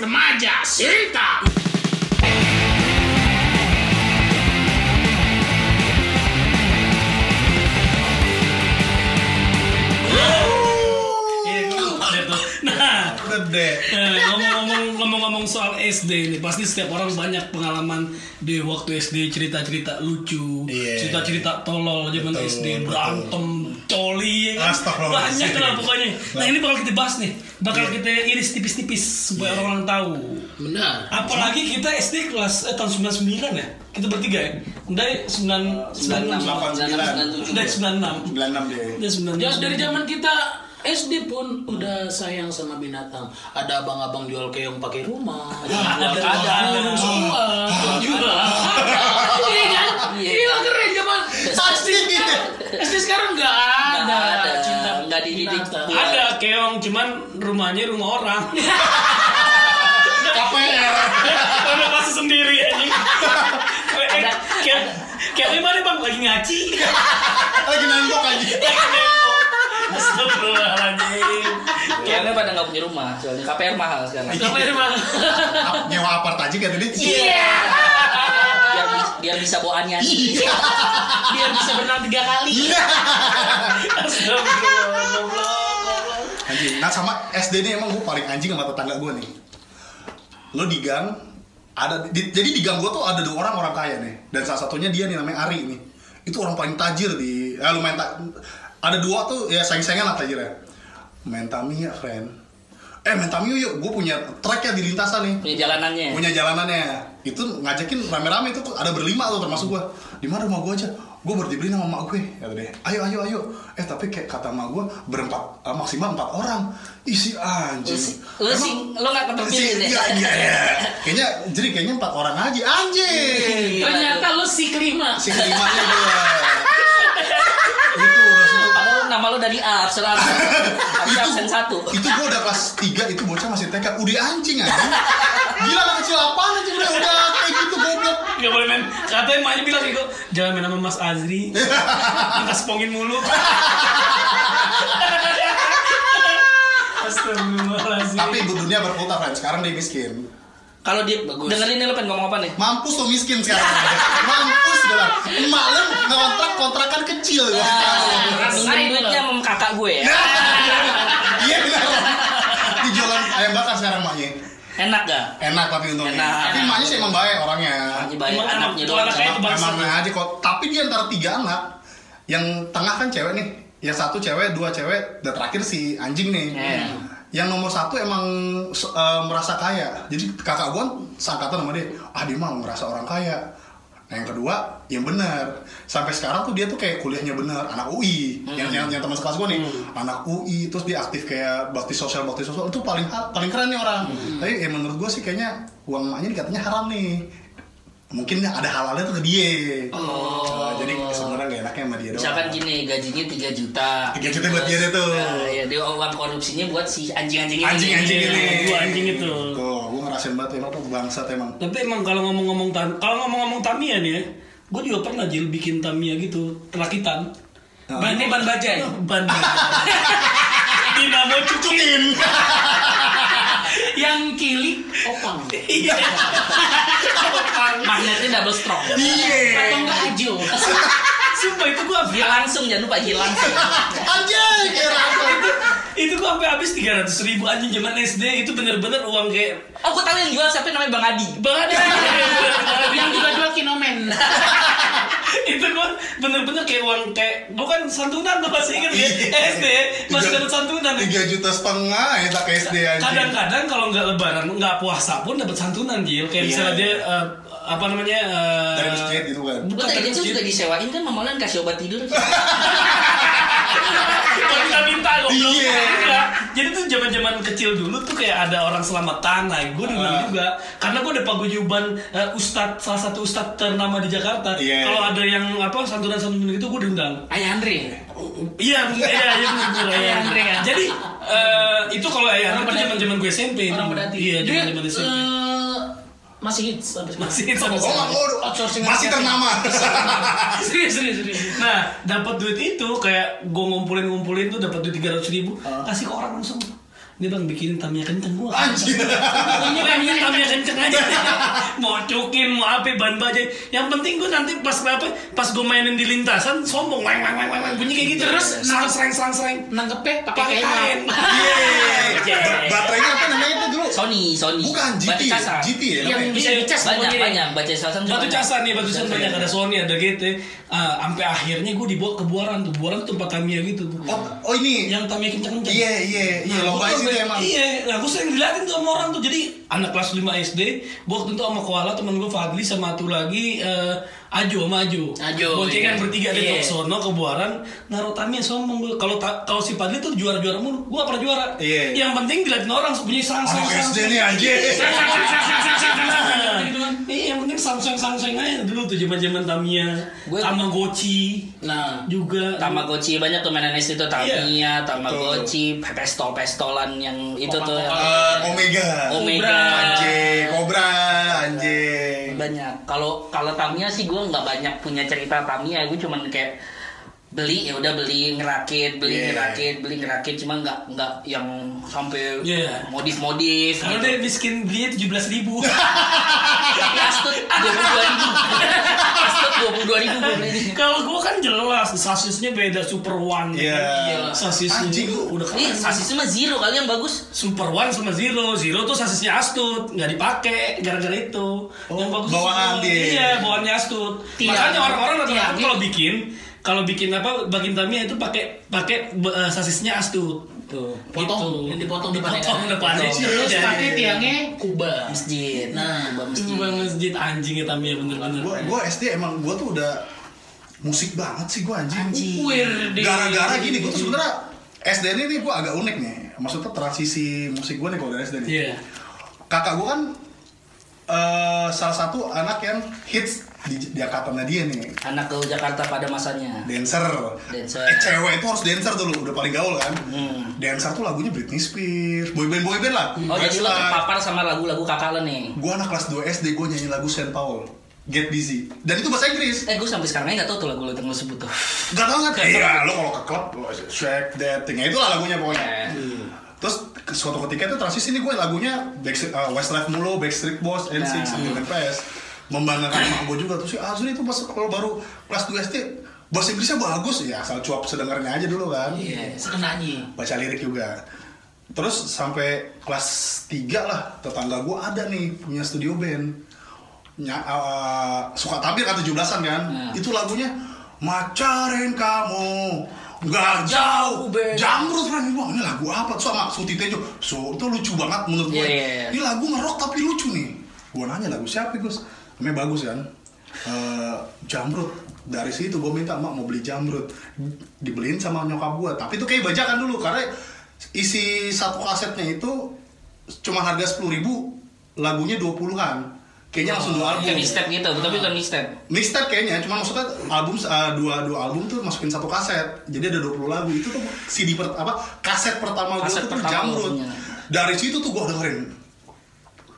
remaja tuh. Nah, eh, ngomong-ngomong ngomong-ngomong soal SD nih, pasti setiap orang banyak pengalaman di waktu SD cerita-cerita lucu, Iya. cerita-cerita tolol zaman Betul, SD betul. berantem, coli, ya kan? Banyak lah pokoknya. Nah ini bakal kita bahas nih, bakal Iya. kita iris tipis-tipis supaya orang-orang tahu. Benar. Apalagi kita SD kelas eh, tahun 99 ya, kita bertiga ya, dari 9 96, 89. dari 96, 96 dia. dari 96. Ya dari zaman kita SD pun udah sayang sama binatang. Ada abang-abang jual keong pakai rumah. ada, ada, ada, ada. semua. Juga. Iya kan? Iya keren zaman SD sekarang. SD sekarang nggak ada. Nggak ada. cinta Nggak dididik buat- Ada keong, cuman rumahnya rumah orang. KPR. Udah pasti sendiri aja. Ada. Kayak kayak gimana bang lagi ngaci. Lagi nangkok aja. Astagfirullahaladzim. Kayaknya pada nggak punya rumah, soalnya KPR mahal sekarang. Sampai rumah. Nyewa apart aja kayak tadi. Iya. Biar bi- biar bisa bawa anian. Biar bisa berenang tiga kali. Anjing. Nah sama SD ini emang gue paling anjing sama tetangga gue nih. Lo di gang ada di- jadi di gang gue tuh ada dua orang orang kaya nih dan salah satunya dia nih namanya Ari nih itu orang paling tajir di ya lumayan ta- ada dua tuh ya sayang-sayangan lah tajirnya main Tamiya friend eh main Tamiya yuk. Gue punya trek ya di lintasan nih. Punya jalanannya. punya jalanannya. Itu ngajakin rame-rame itu ada berlima tuh termasuk gua. Di mana rumah gua aja? Gua baru dibeliin sama mak gue kata dia. Ayo ayo ayo. Eh tapi kayak kata mak gua berempat eh, maksimal empat orang. Isi anjing. Lu sih- lu sih lo nggak terpilih sih deh. iya iya iya. kayaknya jadi kayaknya empat orang aja. Anjing. Ternyata lu si kelima. si kelimanya itu udah nama lo dari A, absen absen. Tapi absen satu. itu gua udah kelas 3 itu bocah masih TK udah anjing anjing gila anak kecil apaan aja udah udah kayak gitu goblok Gak boleh main. Katanya emaknya bilang gitu, jangan main sama Mas Azri. Kita spongin mulu. Astagfirullahaladzim. tapi ibu dunia berputar kan sekarang dia miskin Kalau dia Bagus. dengerin ini lo pengen ngomong apa nih? mampus lo miskin sekarang mampus gue lah emak lo ngontrak kontrakan kecil ya Minjem duitnya sama kakak gue ya. iya benar dijualan ayam bakar sekarang maknya Enak gak? enak tapi untungnya Enak. tapi emaknya sih emang baik orangnya Anjing baik Emang anaknya anak- doang. emang aja kok tapi dia antara tiga anak yang tengah kan cewek nih yang satu cewek dua cewek dan terakhir si anjing nih Iya. Yang nomor satu emang eh, merasa kaya. Jadi kakak gua sangkatan sama dia ah dia mah merasa orang kaya. Nah yang kedua yang benar. Sampai sekarang tuh dia tuh kayak kuliahnya benar anak UI yang yang, yang teman sekelas gua nih anak UI terus dia aktif kayak bakti sosial bakti sosial. Itu paling paling keren nih orang. Tapi ya menurut gua sih kayaknya uang emaknya dikatanya haram nih mungkin ada halalnya tuh ke dia oh. jadi sebenarnya gak enaknya sama dia doang Misalkan gini, gajinya 3 juta. 3 juta buat dia deh tuh. Nah, ya dia uang korupsinya buat si anjing-anjing ini. Anjing-anjing Iya, ini. dua anjing itu. Tuh, gue ngerasain banget emang tuh bangsat emang. Tapi emang kalau ngomong-ngomong tam, kalau ngomong-ngomong Tamiya nih ya, gue juga pernah Jil bikin Tamiya gitu, perakitan. Ban ini ban bajai. Ban Dinamo cucukin. Yang kilik opang. Iya. Magnetnya double strong. Iya. Atau enggak ajo. Sumpah itu gue Gil langsung jangan lupa gil langsung. Anjing, itu itu gue sampai habis tiga ratus ribu anjing zaman SD itu bener-bener uang kayak Oh, gue tahu yang jual siapa namanya Bang Adi. banget Yang juga jual kinomen. itu gue bener-bener kayak uang kayak gue kan santunan tuh masih inget ya SD masih dapat santunan Tiga juta setengah ya tak ke SD anjing. kadang-kadang kalau nggak lebaran nggak puasa pun dapat santunan Jil kayak Iya. misalnya dia eh, apa namanya eh, Dari masjid gitu kan. Bukan dari masjid juga disewain kan mama kan kasih obat tidur. kalau kita minta goblok Iya. Enggak. jadi tuh zaman zaman kecil dulu tuh kayak ada orang selamatan nah gue diundang Ah. juga karena gue ada paguyuban eh, ustadz salah satu ustadz ternama di Jakarta Iya. kalau ada yang apa santunan santunan itu gue diundang Ayah Andre. Iya, iya, iya, iya. Ayah Andre kan? Jadi eh, itu kalau ayah Andre zaman zaman gue SMP. Orang berarti. Iya, zaman zaman SMP. Masih hits sampai sekarang. Masih hits sampai Oh, sekarang. oh, Outsourcing masih ternama. serius, serius, serius. Nah, dapat duit itu kayak gue ngumpulin ngumpulin tuh dapat duit tiga ratus ribu, Ah. kasih ke orang langsung. Ini bang bikinin Tamiya kenceng. Gua Anjir. Pokoknya pengen Tamiya kenceng aja. Mau cokin mau apa ban bajai yang penting gua nanti pas apa pas gua mainin di lintasan sombong. Weng weng weng weng. Bunyi kayak gitu. Terus, serang serang serang serang Nangkepnya pakai pakai kain. Iya. Ba- Baterainya apa namanya itu dulu? Sony, Sony. Bukan GT. GT ya Yang bisa dicas Banyak, pokoknya. banyak. Baca casan juga batu casan nih batu casan banyak. Ada Sony ada GT Ah, sampai akhirnya gua dibawa ke Buaran tuh. Buaran tuh tempat Tamiya gitu tuh. Oh, oh ini. yang Tamiya kenceng kenceng Iya, iya, iya. Nah, Lomba gua tuh itu sampai- emang. Iya, nah gue sering diliatin tuh sama orang tuh. Jadi anak kelas 5 SD, gue waktu itu sama Koala temen gue Fadli sama satu lagi eh, Ajo sama Ajo. Ajo, Boncengan iya. bertiga di Iya. sono ke Buaran, naruh Tamiya sombong gue. Kalau ta- kalau si Fadli tuh juara-juara mulu, gue pernah juara. Iya. Yang penting diliatin orang punya sang sang Anak sang. SD nih anjir. Iya, yang penting sang-sang sang-sang aja dulu tuh zaman-zaman Tamiya, Gue- Tamagotchi Nah, juga. Tamagotchi banyak tuh mainan SD tuh Tamiya, Tamagotchi, pestol-pestolan yang itu tuh yang Eh, Omega. Omega. Anjing, Cobra, anjing. banyak. Kalau kalau Tamiya sih gue nggak banyak punya cerita Tamiya, gue cuman kayak beli ya udah beli ngerakit beli Yeah. ngerakit beli ngerakit cuma nggak nggak yang sampai Yeah. modif modif Karena dia miskin belinya tujuh belas ribu. astut dua puluh dua ribu astut dua puluh dua ribu gue beli Kalau gua kan jelas sasisnya beda Super One. Iya. Sasisnya Anjing. itu udah keren. sasisnya mah zero kali yang bagus Super One sama Zero. Zero tuh sasisnya Astut, nggak dipakai gara-gara itu. yang bagus bawaan dia. Iya, bawaannya Astut. Tiang. Makanya orang-orang rata-rata kalau bikin kalau bikin apa bagian Tamiya itu pakai pakai eh, sasisnya Astut. Tuh, potong, yang dipotong depannya. Dipotong kan? depannya. Terus Iya. pakai tiangnya kuba. masjid Nah, Kubah Itu masjid bang masjid anjingnya Tamiya bener-bener. Gua gua SD emang gua tuh udah musik banget sih gua anjing. Di- Gara-gara gini, gua tuh sebenarnya SD ini nih gua agak unik nih. Maksudnya transisi musik gua nih kalau dari SD nih. Iya. Kakak gua kan eh, salah satu anak yang hits di, di angkatannya dia nih. anak ke Jakarta pada masanya Dancer. Dancer. Eh, cewek itu harus dancer dulu, udah paling gaul kan. Hmm. Dancer tuh lagunya Britney Spears, boyband boyband lah. oh jadi lo terpapar sama lagu-lagu kakak lo nih Gua anak kelas 2 SD, gua nyanyi lagu Saint Paul. Get Busy. Dan itu bahasa Inggris. eh gue sampai sekarang nggak tahu tuh lagu lo yang lo sebut tuh Gak tau kan? Iya, lo kalau ke klub, lo shake that thing. Ya, itulah lagunya pokoknya. Terus ke- suatu ketika itu transisi nih gue lagunya Backstreet, uh, Westlife mulu, Backstreet Boys, N6, Nah. PS. Membanggakan emak gue juga. Terus si Azri itu pas kalau baru kelas 2 SD, bahasa Inggrisnya bagus. Ya asal cuap sedengarnya aja dulu kan. Iya, sekenanya. Baca lirik juga. Terus sampai kelas 3 lah, tetangga gue ada nih punya studio band. Nya, uh, suka tampil kan 17-an kan. Nah. Itu lagunya Macarin kamu Gak jauh. Beda. Jamrut kan Wah ini lagu apa? Terus sama Suti Tejo. So itu lucu banget menurut gue. Iya, iya, iya. Ini lagu ngerok tapi lucu nih. Gue nanya lagu siapa Gus? Namanya bagus kan? Eh, Jamrut. Dari situ gue minta Mak mau beli Jamrut. Dibeliin sama nyokap gue Tapi itu kayak bajakan dulu Karena isi satu kasetnya itu Cuma harga 10 ribu Lagunya 20-an Kayaknya langsung dua album. Kayak mixtape gitu tapi bukan mixtape. Mixtape kayaknya cuma maksudnya album uh, dua dua album tuh masukin satu kaset. Jadi ada 20 lagu. Itu tuh CD per, apa kaset pertama gue tuh pertama jamrut. dari situ tuh gue dengerin.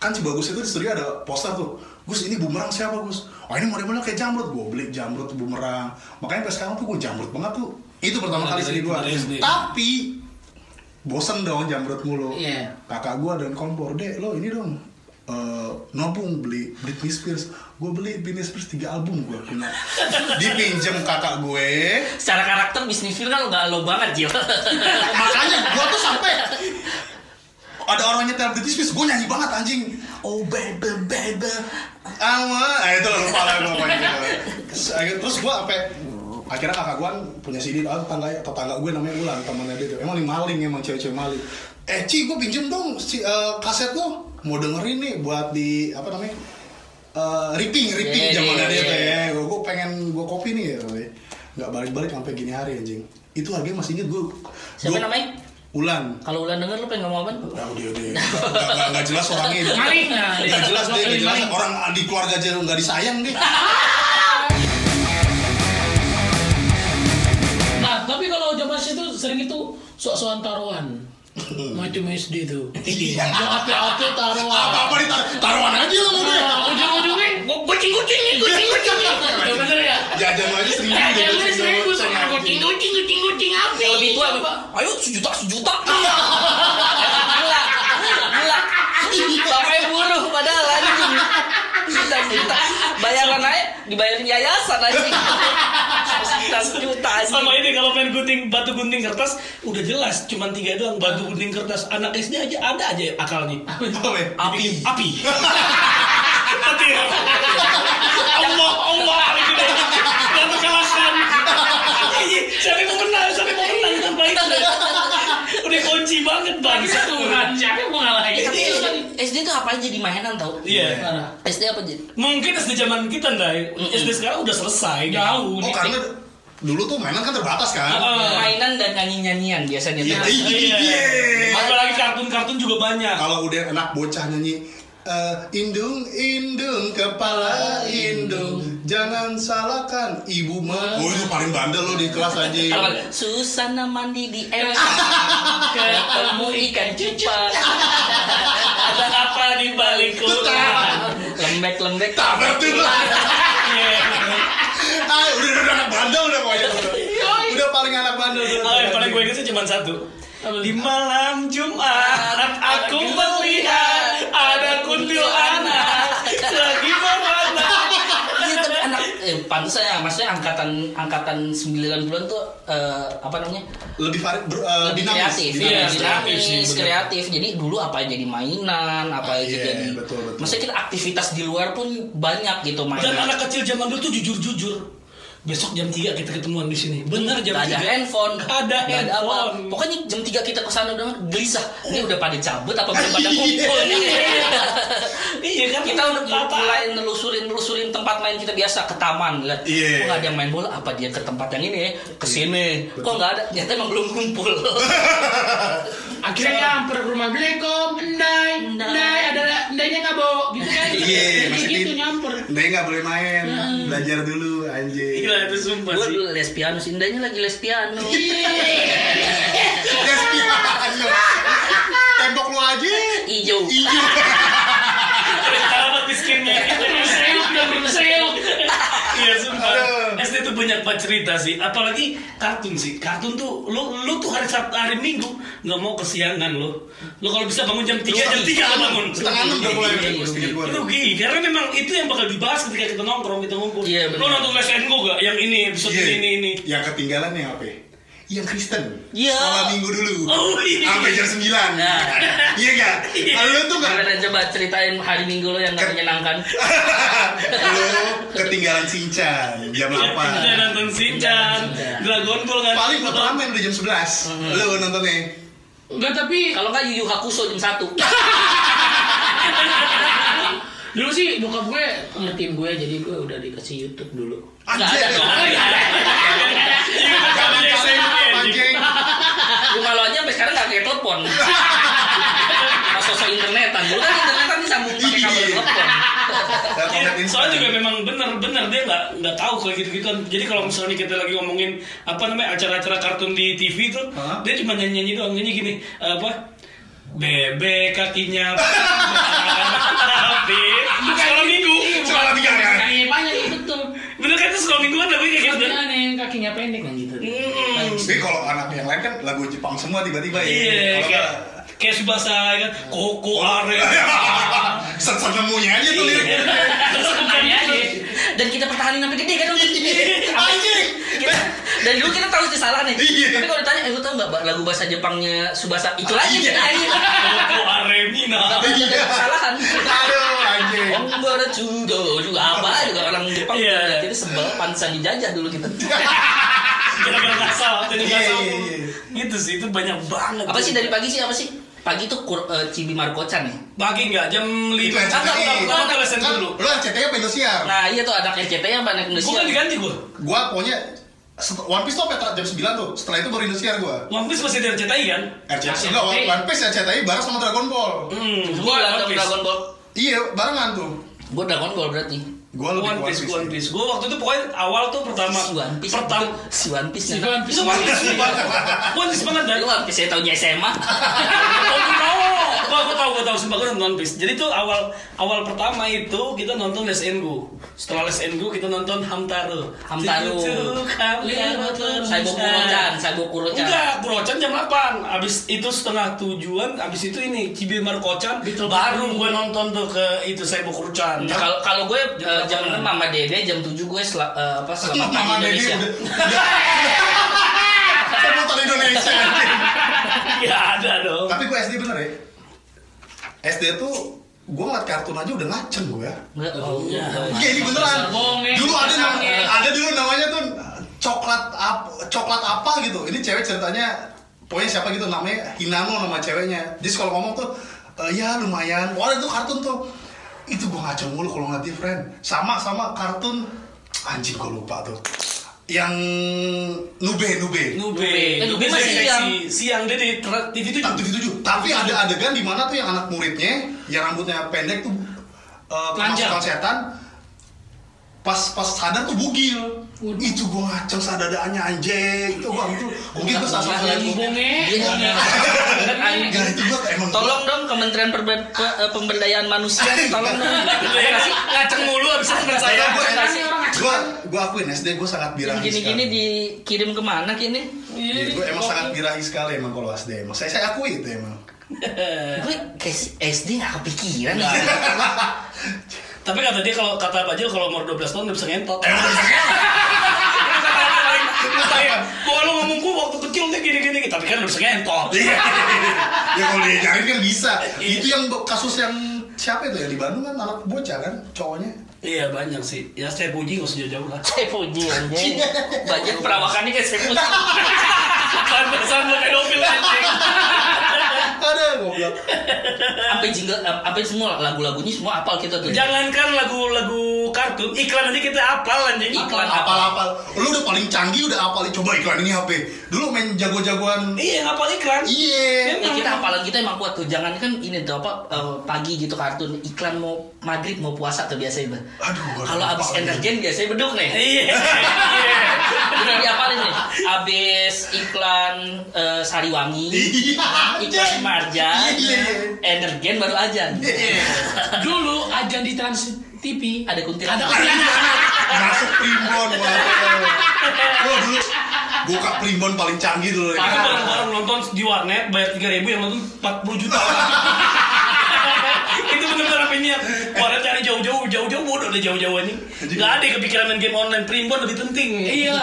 Kan si bagus itu di studio ada poster tuh. Gus ini bumerang siapa Gus? Oh ini modelnya kayak jamrut. Gue beli jamrut bumerang. Makanya sampai sekarang tuh gue jamrut banget tuh. Itu pertama kali CD gue tapi bosen dong jamrut mulu. Iya. kakak gue dan kompor deh lo ini dong eh, nabung beli Britney Spears. Gue beli Britney Spears tiga album gue punya dipinjem kakak gue. Secara karakter bisnis film kan nggak lo banget Jil. Makanya gue tuh sampai ada orang nyetel Britney Spears gue nyanyi banget anjing. Oh baby baby. Ama ah itu lupa lah gue terus gue sampai akhirnya kakak gue punya CD ah, tetangga tetangga gue namanya Ulan temannya dia tuh emang nih maling emang cewek-cewek maling. Eh Ci gue pinjem dong si eh, kaset lo mau dengerin nih buat di apa namanya eh ripping ripping Iya, zamannya iya, dia tuh iya. ya. gue gue pengen gue kopi nih ya nggak balik-balik sampai gini hari anjing. Itu harganya masih inget gue siapa namanya? Ulan. Kalau ulan denger lo pengen ngomong apa? Nah, dia dia nggak nggak- nggak jelas orangnya. Maling. Nggak jelas dia, nggak jelas. orang di keluarga aja nggak disayang deh. Mas itu sering itu sok-sokan taruhan. Macam SD itu. Iya. Api-api taruhan. Apa-apa di Taruhan aja lo mau gue. Ujung-ujungnya kucing-kucing nih, kucing-kucing. Ya bener ya? Jajan aja seribu. Jajan aja seribu. Kucing-kucing, kucing-kucing api. Yang Lebih tua apa? Ayo sejuta, sejuta. Bayaran aja dibayarin yayasan aja. Sekitar juta aja. Sama ini kalau main gunting batu gunting kertas udah jelas cuman tiga doang batu gunting kertas. Anak SD aja ada aja akalnya. Ya? api. Api. Petir Allah Allah nggak terkalahkan Iya, siapa yang mau menang siapa yang mau menang tanpa itu udah kunci banget bang siapa yang mau ngalahin? Tapi SD, tuh apa aja jadi mainan tau? iya SD apa jadi? mungkin SD zaman kita nday SD sekarang udah selesai Jauh. Oh karena dulu tuh mainan kan terbatas kan. Mainan dan nyanyi-nyanyian biasanya. Iya, iya. Iya. Apalagi kartun-kartun juga banyak. Kalau udah anak bocah nyanyi eh, indung indung kepala indung jangan salahkan ibu mah. Oh itu paling bandel lo di kelas aja. Susana mandi di ember ketemu ikan cupang Ada apa di balik kurang? lembek-lembek Tak ngerti lah. Iya. Ah, udah udah anak bandel udah pokoknya. Udah paling anak bandel. udah. Oh, yang paling gue inget sih cuma satu. Di malam Jumat pantas ya maksudnya angkatan angkatan 90-an tuh eh, apa namanya? Lebih vari, ber, eh, lebih dinamis, kreatif, Iya, ya, dinamis. kreatif sih, dinamis, bener. kreatif. Jadi dulu apa aja jadi mainan, apa aja Iya, jadi. betul, betul. Maksudnya kita aktivitas di luar pun banyak gitu Dan mainan. anak kecil zaman dulu tuh jujur-jujur. Besok jam 3 kita ketemuan di sini. Bener jam Gak ada 3. handphone, Gak ada Gak ada apa. handphone. Pokoknya jam 3 kita ke sana udah gelisah. Ini udah pada cabut apa belum pada kumpul nih? Iya kan kita udah mulai nelusurin nelusurin tempat main kita biasa ke taman lihat Iya. kok nggak ada yang main bola apa dia ke tempat yang ini ya ke sini kok nggak ada ternyata emang belum kumpul Akhirnya nyamper ke rumah Assalamualaikum, Endai, Endai. Endai, ada Endainya nggak bawa, gitu kan? Iya, gitu nyamper. Dia nggak boleh main, belajar dulu anjing. Gila itu sumpah gue sih. piano sih indahnya lagi les piano. Tembok lu aja. hijau Iya. Alamat miskinnya. Berseuk dan berseuk. Iya sumpah. SD tuh banyak banget cerita sih. Apalagi kartun sih. Kartun tuh lu lu tuh hari Sabtu hari Minggu nggak mau kesiangan lo. Lu kalau bisa bangun jam 3 jam 3 lo bangun. Setengah enam udah mulai. Rugi, karena memang itu yang bakal dibahas ketika kita nongkrong, kita ngumpul. Iya, Lu benar. nonton Les Go gak? Yang ini, episode Iya. ini, ini. Yang ketinggalan yang apa? Ya? Yang Kristen. Iya. Sekolah minggu dulu. Oh iya. Sampai jam 9. Nah. Iya enggak? Lu tuh enggak Gimana coba ceritain hari minggu lo yang gak menyenangkan lu ketinggalan Sinchan jam Udah 8. nonton Shinchan, Dragon Ball kan. Paling Ultraman udah jam 11. Lu nontonnya. Enggak, tapi kalau nggak Yu Yu Hakusho jam 1 dulu sih bokap gue ngertiin gue, jadi gue udah dikasih YouTube dulu. Nggak ada dong. Iya, kan Jangan kalau SMP, kalian anjing. anjing. Gue kalau aja sampai sekarang gak kayak telepon. Mas sosok internetan. Dulu kan internetan disambung pakai kabel Iya. telepon. Iya, soalnya juga memang bener-bener dia nggak nggak tahu kayak gitu gituan jadi kalau misalnya kita lagi ngomongin apa namanya acara-acara kartun di TV tuh Hah? dia cuma nyanyi nyanyi doang nyanyi gini apa bebek kakinya tapi sekolah minggu Sekolah minggu, kan sekolah mingguan tapi kayak gitu Tapi aneh, kakinya pendek kan gitu. Hmm. Tapi kalau anak yang lain kan lagu Jepang semua tiba-tiba ya. iya kayak kayak Subasa ya kan koko are set-set nemunya aja tuh liriknya. Aja. Dan kita pertahanin sampai gede kan dong. Anjing. Kita, dan dulu kita tahu itu salah nih. Iya. Tapi kalau ditanya, eh lu tahu nggak lagu bahasa Jepangnya Subasa? Itu lagi Iya. kita nyanyi. koko are mina Iya. Kesalahan. Aduh anjing. Ombara judo juga apa juga orang Jepang Iya. kita sebel pantesan dijajah dulu kita. gara-gara ngasal jadi Iya, ngasal iya, iya. gitu sih itu banyak banget Apa sih dari pagi sih apa sih? Pagi tuh kur, eh, Cibi Markocan ya. pagi nggak jam Itu lima RCTI. Enggak, enggak, enggak, lesen Kan dulu lu RCTI apa Indosiar? Nah iya tuh anak RCTI yang banyak Gue Indonesia. kan diganti gue Gua pokoknya One Piece tuh sampai jam 9 tuh. Setelah itu baru Indosiar gua. One Piece masih dari RCTI kan? RCTI enggak One One Piece RCTI bareng sama Dragon Ball. Hmm, Gua Dragon Ball. Iya, barengan tuh. Gue Dragon Ball berarti. Gue lebih One Piece. One Piece. Gue waktu itu pokoknya awal tuh pertama, Si One Piece. pertama, Si One Piece. Si. One Piece. One Piece, One Piece banget dan Lu One Piece saya taunya SMA. Gue tahu, gue tahu, gue tahu, sumpah gue nonton One Piece. Jadi tuh awal awal pertama itu kita nonton Les Engu. Setelah Les Engu kita nonton Hamtaro. Hamtaro. Bawa Kurochan, saya bawa Kurochan. Enggak, Kurochan jam 8 Abis itu setengah tujuan Abis itu ini Cibi Markochan Baru gue nonton tuh ke itu saya Kurochan kalau kalau gue eh, jam 6 Mama Dede, jam 7 gue sel, eh, apa selamat pagi Mama Indonesia. udah. udah- Saya nonton Indonesia. Ya ada dong Tapi gue SD bener ya. SD tuh gue ngeliat kartun aja udah ngaceng gue ya. Oh, Iya. Iya ini beneran. Dulu ada ada dulu namanya tuh coklat apa coklat apa gitu. Ini cewek ceritanya pokoknya siapa gitu namanya Hinano nama ceweknya. Jadi kalau ngomong tuh "Eh, ya lumayan. Wah itu kartun tuh. Itu gue ngaceng mulu kalau ngeliat dia friend. Sama sama kartun anjing gue lupa tuh. Yang Nube Nube. Nube Eh, Nube masih siang. Siang dia di TV tuh Tak tujuh tujuh. Tapi ada adegan di mana tuh yang anak muridnya yang rambutnya pendek tuh uh, setan pas pas sadar tuh bugil. Waduh. Itu gua ngaceng sadadaannya anjing. Itu gua itu mungkin gua salah satu Lagi yang bonge. Dia bonge. Ya itu gua emang Tolong dong Kementerian Perbe- Pe- eh, Pemberdayaan Manusia, tolong dong. Ngaceng mulu abis teman saya gua, gua akuin SD gua sangat birahi gini-gini sekali. dikirim ke mana kini? Iya, gua emang sangat birahi sekali emang kalau SD emang. Saya saya akui itu emang. Gue SD gak kepikiran. Tapi kata dia kalau kata Bajil kalau umur 12 tahun udah bisa ngentot. Katanya, Bahwa lo ngomong gua waktu kecil dia gini-gini. Tapi kan udah bisa ngentot. Iya. ya kalau diajarin kan bisa. Itu yang kasus yang siapa itu ya? Di Bandung kan anak bocah kan cowoknya. Iya banyak sih. Ya saya puji gak usah jauh-jauh lah. Saya puji anjing. Banyak perawakannya kayak saya puji. Pantesan lo pedofil anjing Ada goblok. Apa jingle, apa semua lagu-lagunya semua apal kita tuh. Jangankan lagu-lagu kartun Iklan aja kita apal anjing Iklan. apal-apal lu udah paling canggih udah apal coba iklan ini HP dulu main jago-jagoan Iya apal iklan iya Ya kita hafalan kita emang kuat tuh. Jangan kan ini tuh apa eh, pagi gitu kartun iklan mau maghrib mau puasa tuh biasa itu. aduh Kalau abis energen biasanya beduk nih. Iya Udah diapalin nih. Abis iklan eh, Sariwangi, Iya, iklan. Marjan, Iya, iya, iya. energen baru aja. Iya. Dulu aja di Trans TV. Ada kuntilanak. Ada kuntilanak. masuk primbon gua gua dulu buka primbon paling canggih dulu Aku ya. bareng-bareng nonton di warnet bayar 3 ribu yang nonton 40 juta itu bener-bener apa niat warnet cari jauh-jauh jauh-jauh bodoh deh jauh-jauh ini nggak ada kepikiran main game online primbon lebih penting Iya.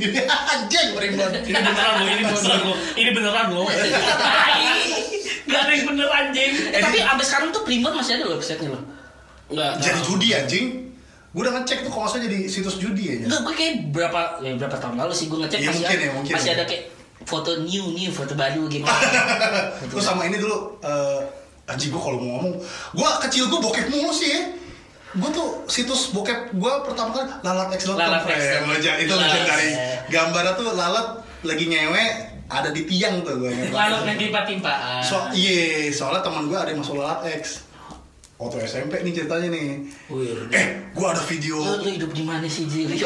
anjing primbon ini beneran loh ini beneran loh ini beneran loh nggak ada yang bener anjing Eh, tapi sampai sekarang tuh Primbon masih ada loh websitenya loh. Nggak jadi judi anjing gua udah ngecek tuh kalau jadi situs judi ya Enggak, gue kayak berapa ya berapa tahun lalu sih gue ngecek Iya, masih mungkin ada, ya, mungkin masih ya. ada kayak foto new new foto baru gitu. Terus sama ini dulu eh anjing gua kalau mau ngomong, gua kecil gua bokep mulu sih ya. Gua tuh situs bokep gua pertama kali lalatx.com. Lalatx. Eh, leja- itu Lalat. legendary. Gambarnya tuh lalat lagi ngewe ada di tiang tuh gua. Lalu nanti timpa-timpaan. So, iya, soalnya teman gua ada yang masuk lalatx. Waktu SMP nih ceritanya nih. Wih. Eh, gua ada video. Lu, lu hidup di mana sih Jiri? Ini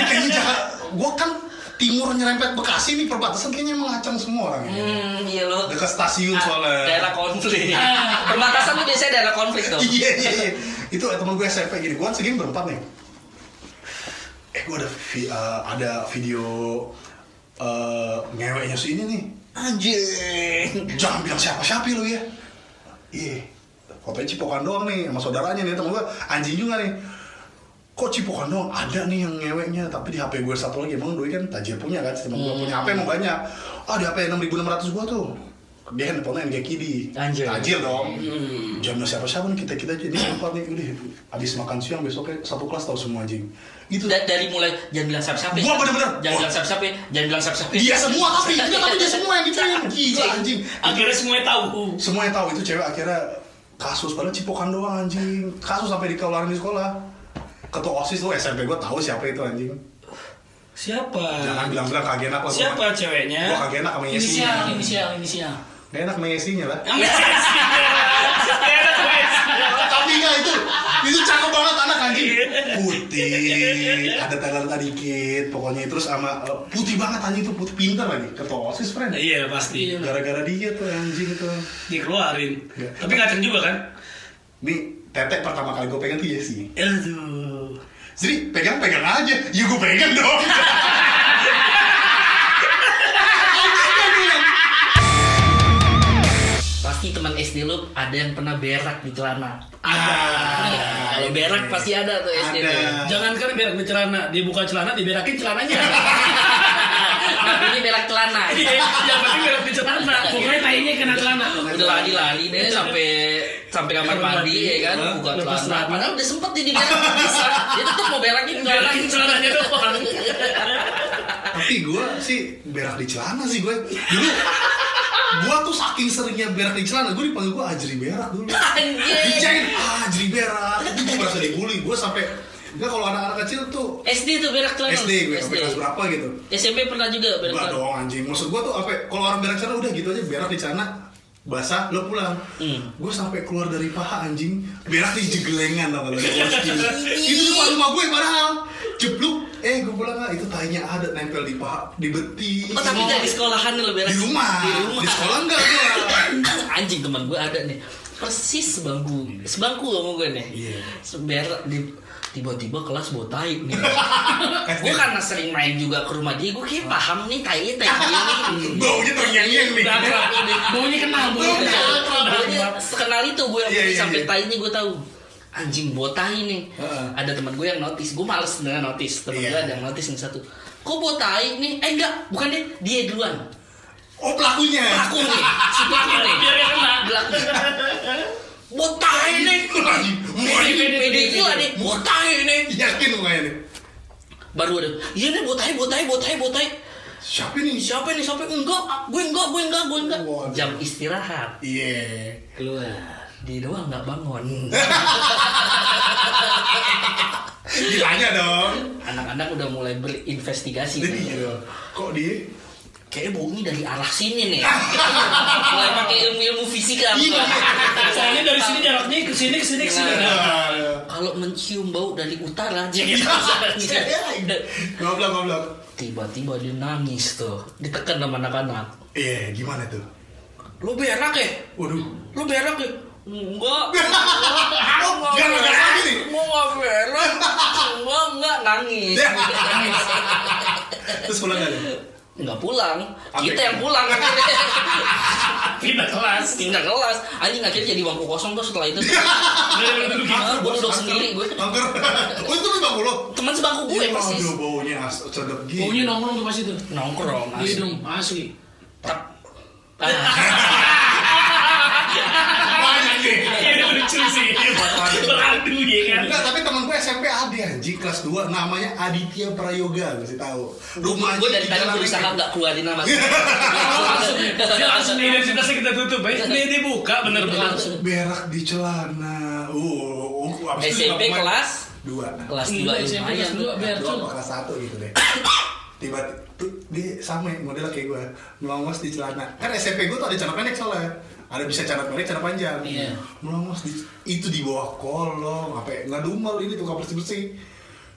kayaknya jahat. Gua kan timur nyerempet Bekasi nih perbatasan kayaknya mengacang semua orang. Hmm, iya lo. Dekat stasiun Ah, soalnya. Daerah konflik. Perbatasan tuh biasanya daerah konflik tuh. Iya iya iya. Itu temen gue SMP gini, gue kan segini berempat nih. Eh gue ada vi- eh, ada video eh ngeweknya si ini nih. Anjing. Jangan bilang siapa-siapa lu ya. Iya. Fotonya cipokan doang nih sama saudaranya nih temen gue anjing juga nih. Kok cipokan doang? Ada nih yang ngeweknya, tapi di HP gue satu lagi emang doi kan tajir punya kan, temen gue punya HP emang banyak. Ah di HP 6600 gue tuh. Dia handphonenya NG Kidi. Anjir. Tajir dong. Jamnya siapa-siapa nih kita kita aja nih empat nih udah habis makan siang besoknya satu kelas tahu semua anjing. Itu Da- dari mulai jangan bilang siapa-siapa. ya. Gua bener-bener. Jangan Wah. bilang siapa-siapa. ya. Jangan bilang siapa-siapa. dia semua tapi dia tapi dia semua yang gituin gila anjing. akhirnya semuanya tahu Semua yang tahu itu cewek akhirnya kasus padahal cipokan doang anjing. Kasus sampai dikeluarin di sekolah. Ketua OSIS tuh SMP gue tahu siapa itu anjing. siapa Jangan bilang-bilang kagak enak lah. siapa Gue ceweknya kagak enak sama Inisial, Yesinya. inisial, inisial. Gak enak sama Yesinya lah. Yang Messi. Tapi enggak itu itu cakep banget anak anjing. Putih. Ada talenta dikit pokoknya. Terus sama eh, putih banget anjing. Itu putih pinter lagi ketua osis friend. Iya pasti. gara-gara dia tuh anjing tuh. Dikeluarin. Iya. Tapi kacang juga kan? ini tetek pertama kali gue pegang tuh ya sih Aduh. jadi pegang-pegang aja. Ya gue pegang dong Pasti teman SD lu ada yang pernah berak di celana. ada Kalau berak pasti ada tuh SD. Ada. Jangan kan berak di celana, dia buka celana, diberakin celananya. Nah, ini berak celana. Iya, yang penting berak di celana. Pokoknya tainya kena celana. Udah lari-lari deh sampai sampai kamar mandi ya kan, buka celana. Padahal udah sempet dia berak bisa. Dia tetap mau berakin celana. Berakin celananya doang. tapi gue sih berak di celana sih gue dulu gue tuh saking seringnya berak di celana gue dipanggil gue ajri berak dulu. Dicengin ah ajri berak. Itu gue merasa dibully. Gue sampai enggak kalau anak-anak kecil tuh SD tuh berak celana. SD gue sampai kelas berapa gitu. SMP pernah juga berak celana. dong anjing. Maksud gue tuh apa kalau orang berak celana udah gitu aja berak di celana basah lo pulang. Hmm. gue sampai keluar dari paha anjing. Berak di jegelengan tau gak di itu depan rumah gue padahal. Jeblok. Eh gue pulang nggak itu tainya ada nempel di paha di beti. Oh tapi di sekolahan lo berak di rumah. Di rumah. di sekolah enggak gue Anjing teman gue ada nih. Persis sebangku. Sebangku sama gue nih. Iya. berak di tiba-tiba kelas bawa tai nih. Gue karena sering main juga ke rumah dia gue kayak paham nih tai tai ini baunya terngiang-ngiang nih. Udah akrab ini. Baunya kenal, baunya Baunya sekenal itu gue yang Iya, pergi iya, sampai iya. tainya gue tahu. Anjing bawa tai nih. Heeh. ada teman gue yang notice gue males dengan notice. Teman gue ada yang notice nih satu. Kok bawa tai nih? Eh enggak bukan dia dia duluan. Oh pelakunya? Aku nih si pelaku nih Biar dia kena. Pelaku. Nih Anjing, pede gila nih bawa tai nih. Yakin mukanya nih baru ada. Iya nih bawa tai bawa tai bawa tai bawa tai siapa nih siapa nih siapa? Enggak. Gue enggak gue enggak gue enggak. Waduh. jam istirahat. Iya. Keluar. Dia doang nggak bangun. Ditanya dong. Anak-anak udah mulai berinvestigasi. Iya. Kok dia kayaknya baunya dari arah sini nih mulai pakai ilmu-ilmu fisika Iya. Soalnya dari sini jaraknya ke sini ke sini ke sini. Nah. Aduh. kalau mencium bau dari utara jadi Goblok goblok. tiba-tiba dia nangis tuh ditekan sama anak-anak Iya, gimana tuh? lu berak ya Waduh. lu berak ya enggak Oh, gara-gara lagi nih. mau nggak berak enggak enggak nangis Terus pulang gak nih? Nggak pulang Ambil. kita yang pulang akhirnya Pindah kelas. pindah kelas anjing akhirnya jadi bangku kosong tuh setelah itu tuh. Ah, gue duduk sendiri gue Angker. Oh, itu memang lo. teman sebangku gue Iya, persis aduh, baunya sedap gitu. Baunya nongkrong tuh pas itu. nongkrong Iya asli dong, asli. Tak- Ah, Banyak nih. Ini lucu sih. Beradu ya kan. Enggak, tapi temen gue SMP ada anjing kelas 2 namanya Aditya Prayoga, gue sih tahu. Rumahnya gue dari di tadi berusaha nggak keluarin nama Dia langsung identitasnya kita tutup ya. Ini dibuka bener-bener. berak di celana. Uh, uh, abis itu SMP kelas dua. kelas dua SMP kelas dua, biar kelas satu gitu deh. Tiba tuh dia sama ya, modelnya kayak gue melongos di celana. Kan SMP gue tuh ada celana pendek soalnya. Ada bisa celana pendek, celana panjang. Iya. Melongos di itu di bawah kolong, apa ya, nggak dumel ini tuh bersih bersih.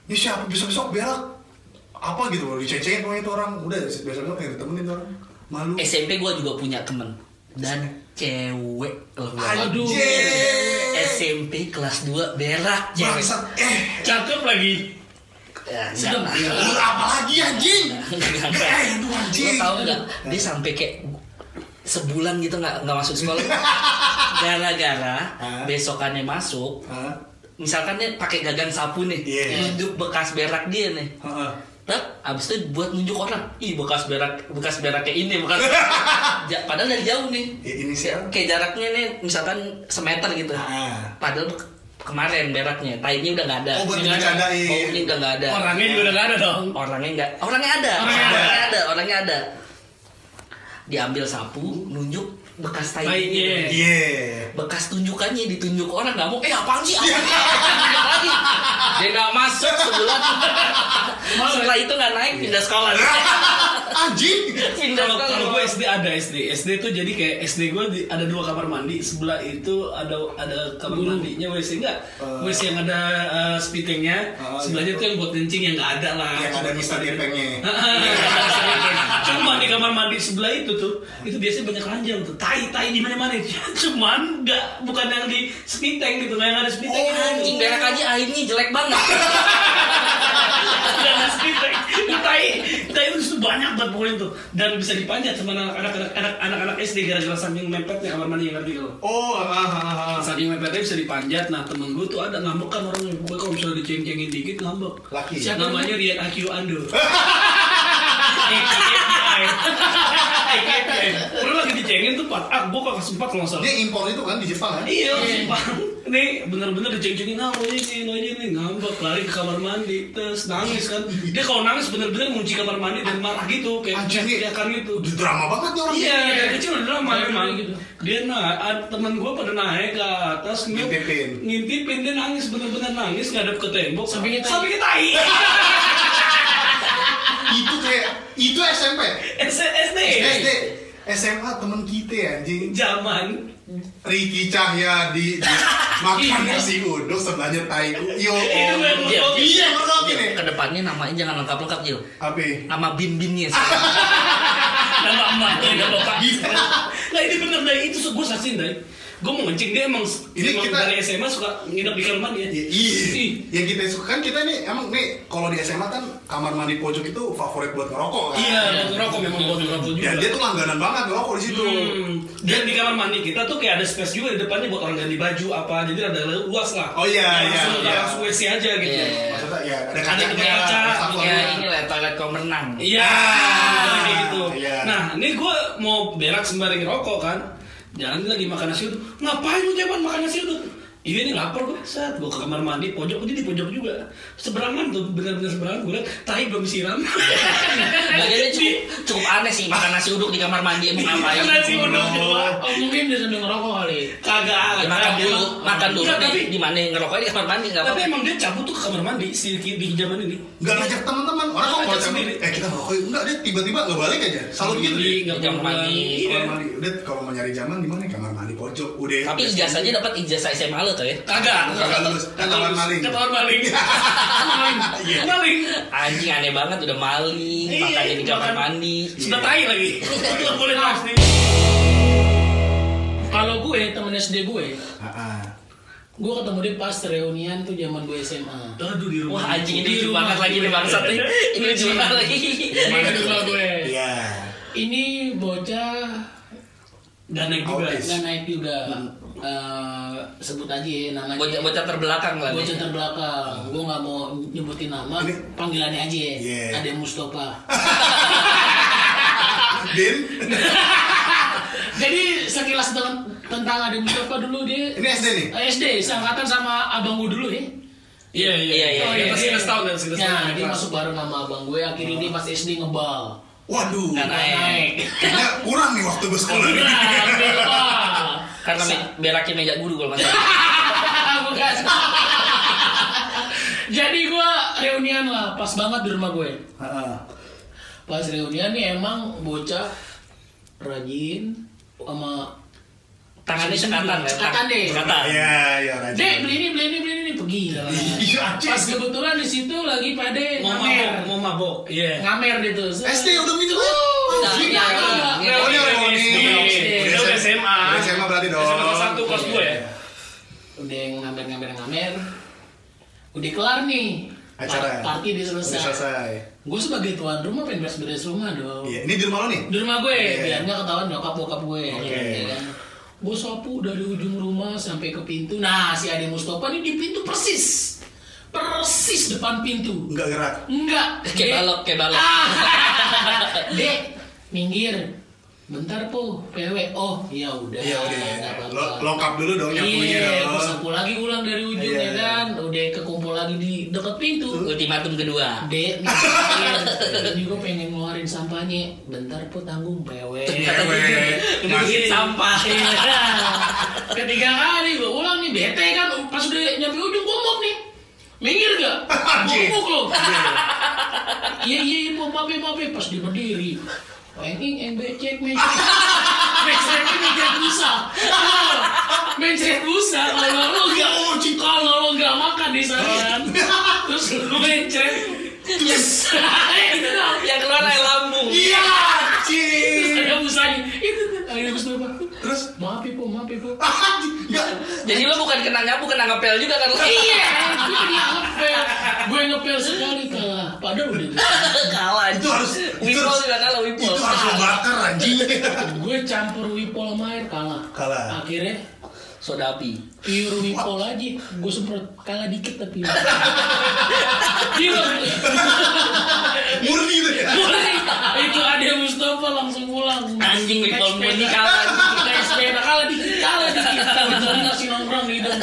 Ini siapa besok besok berak apa gitu loh dicecengin sama itu orang. Udah besok besok yang ditemenin tuh orang. Malu. SMP gue juga punya temen. Dan cewek loh Aduh. SMP kelas 2 berak cewek. Bangsat eh. Cakep lagi. ya, lu apa lagi anjing. Eh aduh Lo anjing tau nggak? Dia sampai kayak sebulan gitu nggak nggak masuk sekolah gara-gara besokannya masuk Hah? misalkan dia pakai gagang sapu nih Iya. nunjuk bekas berak dia nih Heeh. Tet, abis itu buat nunjuk orang, ih bekas berak, bekas berak kayak ini, bekas. Ja- padahal dari jauh nih, Ya, ini siapa? kayak jaraknya nih, misalkan semeter gitu. Ah. Padahal kemarin beraknya, tainya udah nggak ada. Oh, buat Nggak ada. dibercandain. Baunya udah nggak ada. Orangnya juga udah gak ada dong. Orangnya nggak, orangnya ada, Orangnya ada. orangnya ada, orangnya ada. Diambil sapu, nunjuk, bekas tai Tainya. Iya. bekas tunjukannya ditunjuk orang nggak mau eh apaan sih? Apaan lagi dia nggak masuk sebulan setelah itu nggak naik pindah sekolah. Anjing. pindah Kalau sekolah. kalau gue SD ada SD, SD tuh jadi kayak SD gue di- ada dua kamar mandi, sebelah itu ada ada kamar mandinya WC enggak, WC yang ada uh, spitingnya, Oh, sebelahnya iya. tuh yang buat kencing yang nggak ada lah. Yang ada Mister Gepengnya. Cuma di kamar mandi sebelah itu tuh, itu biasanya banyak ranjang tuh, tai tai di mana mana. Cuman nggak bukan yang di spiteng gitu, nggak yang ada spiteng. anjing berak aja airnya jelek banget Nggak ada spiteng. Tai tai itu tuh banyak banget pokoknya tuh, dan bisa dipanjat sama anak-anak anak- anak-anak SD gara-gara saking mepetnya kamar mandi yang ngerti kalau. Oh, ah, ah, ah, ah. Saking mepetnya bisa dipanjat, nah temen gue tuh ada ngambek kan orangnya Pokoknya kalau misalnya diceng-cengin dikit ngambek Laki. Siapa namanya Rian Akio Ando Pernah lagi dicengin tuh Pat, ah gue kakak sempat kalau salah Dia impor itu kan di Jepang kan? Iya, sumpah. Nih, bener-bener diceng-cengin ah, lo ini, lo ini, ngambek, lari ke kamar mandi, terus nangis kan. Dia kalau nangis bener-bener ngunci kamar mandi dan marah gitu, kayak teriakan gitu. Drama banget nih orang. Iya, dari kecil udah drama Iya, emang. gitu. Dia nah, temen gue pada naik ke atas ngintip- Ngintipin. ngintipin dia nangis bener-bener nangis ngadep ke tembok Sampai kita- sampai kita tai. Itu kayak itu SMP. SD SD. SMA temen kita anjing. zaman Ricky Cahyadi di makan nasi uduk sebelahnya tai Yo. Itu yang Iya, Oh, iya mergoki nih. ke depannya namanya jangan lengkap-lengkap Jil Apa? Iya, nama bim-bimnya sih nama emaknya nama bapak Gitu. nah ini bener deh itu gue saksiin deh gue mau ngencing dia emang Ini emang kita- dari SMA suka nginep di kamar mandi ya Iya, iya. Yang kita suka kan kita nih emang nih kalau di SMA kan kamar mandi pojok itu favorit buat ngerokok kan. iya buat ngerokok memang buat ngerokok juga Ya dia tuh langganan banget ngerokok di situ. Hmm. Dan di kamar mandi kita tuh kayak ada space juga di depannya buat orang ganti baju apa, jadi ada luas lah. Oh, iya, iya, langsung, iya. langsung WC aja gitu. Iya, iya. Maksudnya ya ada kaca, kaca. ada sablonnya. kayak ini lah toilet kolam renang Iya, kayak gitu. Iya. Nah, ini gue mau berak sembari ngerokok kan. Jalan lagi makan nasi uduk. Ngapain lu Jaman makan nasi uduk? Iya ini lapar gue saat gue ke kamar mandi pojok dia di pojok juga seberangan tuh benar-benar seberangan gue liat tai belum disiram Bagiannya cukup, cukup aneh sih makan nasi uduk di kamar mandi emang ngapain nasi uduk coba Oh mungkin dia sambil ngerokok kali. kagak Ya, makan dulu, makan dulu Enggak, tapi di, di mana ngerokoknya di kamar mandi nggak tapi apa-apa. emang dia cabut tuh ke kamar mandi si di, di zaman ini Nggak ngajak teman-teman. Orang kok Ngajak sendiri. Eh kita ngerokok. Enggak dia tiba-tiba nggak balik aja. Selalu gitu. Dia. nggak Kamar mandi. Iya. Kamar mandi. Udah kalau mau nyari zaman di mana? Kamar mandi pojok. Udah. Tapi ijazahnya dapat ijazah SMA tuh ya. kagak Kagak lulus. Kan maling. kamar maling maling Iya. maling Anjing aneh banget udah maling, Iya, makannya di kamar mandi. sudah tai lagi nggak boleh nangis nih Kalau gue temen SD gue, gue ketemu dia pas reunian tuh zaman gue SMA. aduh di rumah Wah anjing ini Di lucu banget lagi nih bangsat nih. Ini lucu banget lagi. Ini rumah gue. Iya. Ini bocah dan naik juga nggak naik juga. Eh, sebut aja ya namanya. Bocah bocah terbelakang lah. Bocah terbelakang. Gue nggak mau nyebutin nama. Ini- Panggilannya aja. Iya. Ada Mustafa. Din. Jadi sekilas tentang tentang Ade Mustafa dulu dia Ini SD nih. Eh, SD seangkatan sama abang gue dulu ya. iya iya Iya, iya, oh iya. iya pasti udah setahun dan sudah Nah, setahun dia masuk bareng sama abang gue. Akhirnya dia pas SD ngebal. Waduh. Nggak naik. Kayaknya kurang nih waktu gue sekolah nih. Nah, ngebal. Karena me- beraknya meja guru kalau nggak salah. Bukan. Jadi gue reunian lah, pas banget di rumah gue. Pas reunian nih emang bocah rajin sama Tangannya sekatan ya. Sekatan deh. Sekatan. Iya, iya rajin. Dek beli ini beli ini beli ini pergi lah. Iya, anjing. Pas kebetulan di situ lagi pada mau ngamer. mabok mau mabok iya Ngamer gitu. SD udah gitu. Nah, iya, iya. Oh, ini reuni. SD. Udah SMA. SMA berarti dong. SMA kelas satu, kelas dua ya? Udah ngamer ngamer ngamer. Udah kelar nih. Acara. Party udah selesai. Selesai. Gue sebagai tuan rumah pengen beres-beres rumah dong. Iya, ini di rumah lo nih? Di rumah gue, Iya. biar nggak ketahuan nyokap bokap gue. Oke. ya kan? Gue sapu dari ujung rumah sampai ke pintu. Nah, si Ade Mustafa ini di pintu persis. Persis depan pintu. Enggak gerak. Enggak. Kayak balok, kayak balok. Ah. Dek, minggir. bentar po PW oh ya udah Iya udah. apa-apa. Lo lengkap dulu dong Iya, pas aku lagi ulang dari ujung Iya. ya kan, udah kekumpul lagi di dekat pintu. Ultimatum kedua. Dek, nih, juga pengen ngeluarin sampahnya. Bentar po tanggung PW. Nungguin sampah. Iya. Ketiga kali gue ulang nih bete kan pas udah nyampe ujung gomok nih. Minggir gak? Gomok lo. Iya iya iya po maaf ya, maaf ya. pas dia berdiri. Eng ing eng becek mencret. Mencretnya mencret busa. Mencret busa kalau lo gak kalau lo gak makan di sana. Terus lo mencret. Kena nyapu, kena ngepel juga kan? Iya, gue dia ngepel. Gue ngepel sekali kalah. Padahal udah gitu. kalah. Itu harus- itu Wipol juga kalah Wipol. Itu harus bakar anjing. Gue campur wipol sama air kalah. Kalah. Akhirnya Soda api. pure wipol aja. Gue semprot kalah dikit tapi. Gila. Murni tuh ya. Murni. Itu ada Mustafa langsung pulang. Anjing Wipol murni kalah. Naik sepeda kalah dikit, nasi nongkrong di hidung.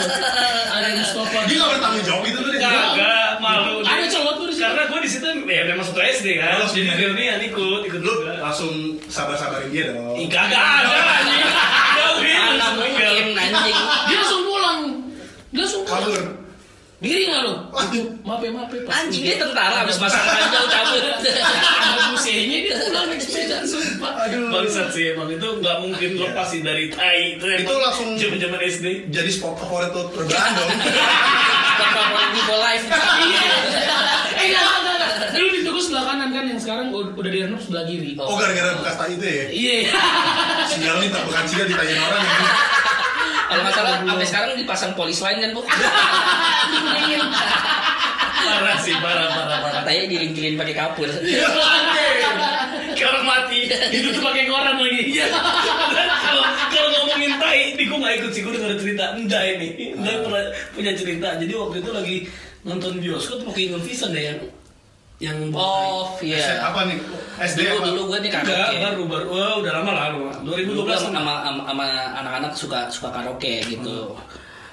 Ada Mustafa. Dia nggak bertanggung jawab gitu tuh dia. Kagak, malu. Ada colot tuh. Karena gue di situ ya memang satu SD kan. Oh, Jadi dia ikut, ikut Lu langsung sabar-sabarin dia dong. Ih, Kagak ada anjing. Mana mungkin anjing. Dia langsung pulang. Dia langsung. Kabur. Diri nggak lo? Maaf ya, maaf ya. Anjing dia tentara habis masak ranjau cabut. Ada busenya dia pulang naik sepeda, sumpah. Aduh. Bangsat sih emang itu nggak mungkin lepas sih dari tai itu emang Itu langsung- zaman zaman SD Jadi spot favorit tuh perbedaan dong. Favorit Wipol live. Iya. Eh, enggak, enggak, enggak. Dulu di toko sebelah kanan kan, yang sekarang udah udah direnov sebelah kiri. Oh gara-gara bekas tai itu ya. Iya. Sinyal nih tak bukan sinyal ditanyain orang ya. Kalau nggak salah sampai sekarang dipasang polis lain kan bu. parah sih parah parah parah Katanya dilingkirin pakai kapur. Kayak orang mati Itu tuh pakai koran lagi. Iya. kalau kalau ngomongin tai di gue nggak ikut sih gue denger cerita enggak ini enggak pernah punya cerita jadi waktu itu lagi nonton bioskop mau ke Vision deh yang yang Oh iya. apa nih? SD Dulu apa? dulu gue enggak karaoke. baru baru wah udah lama lah lama. Dulu 2012 gue sama, sama anak-anak suka suka karaoke gitu.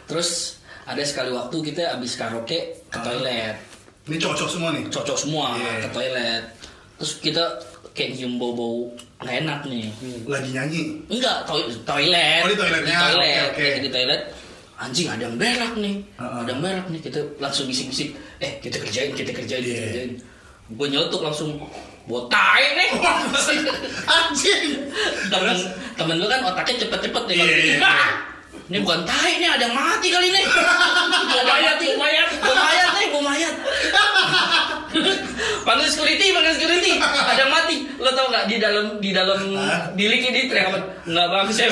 Terus ada sekali waktu kita abis karaoke ke Ah. toilet. Ini cocok semua nih. cocok semua Iya. ke toilet terus kita kayak nyium bau bau nggak enak nih Lagi nyanyi. enggak to- toilet Oh, di toiletnya. di toilet Oke, oke. Kayak di toilet anjing ada yang berak nih Uh-uh. ada yang berak nih kita langsung bisik-bisik eh kita kerjain kita kerjain kita Iya. kerjain gue nyotuk langsung botai nih Anjing. temen temen lu kan otaknya cepet-cepet nih iya, gitu. iya. ini bukan tai nih ada yang mati kali nih mau mayat nih mayat mayat nih mau mayat panggil security panggil security. Ada mati. Lo tau gak di dalam di dalam di teriak apa? Nggak bagus ya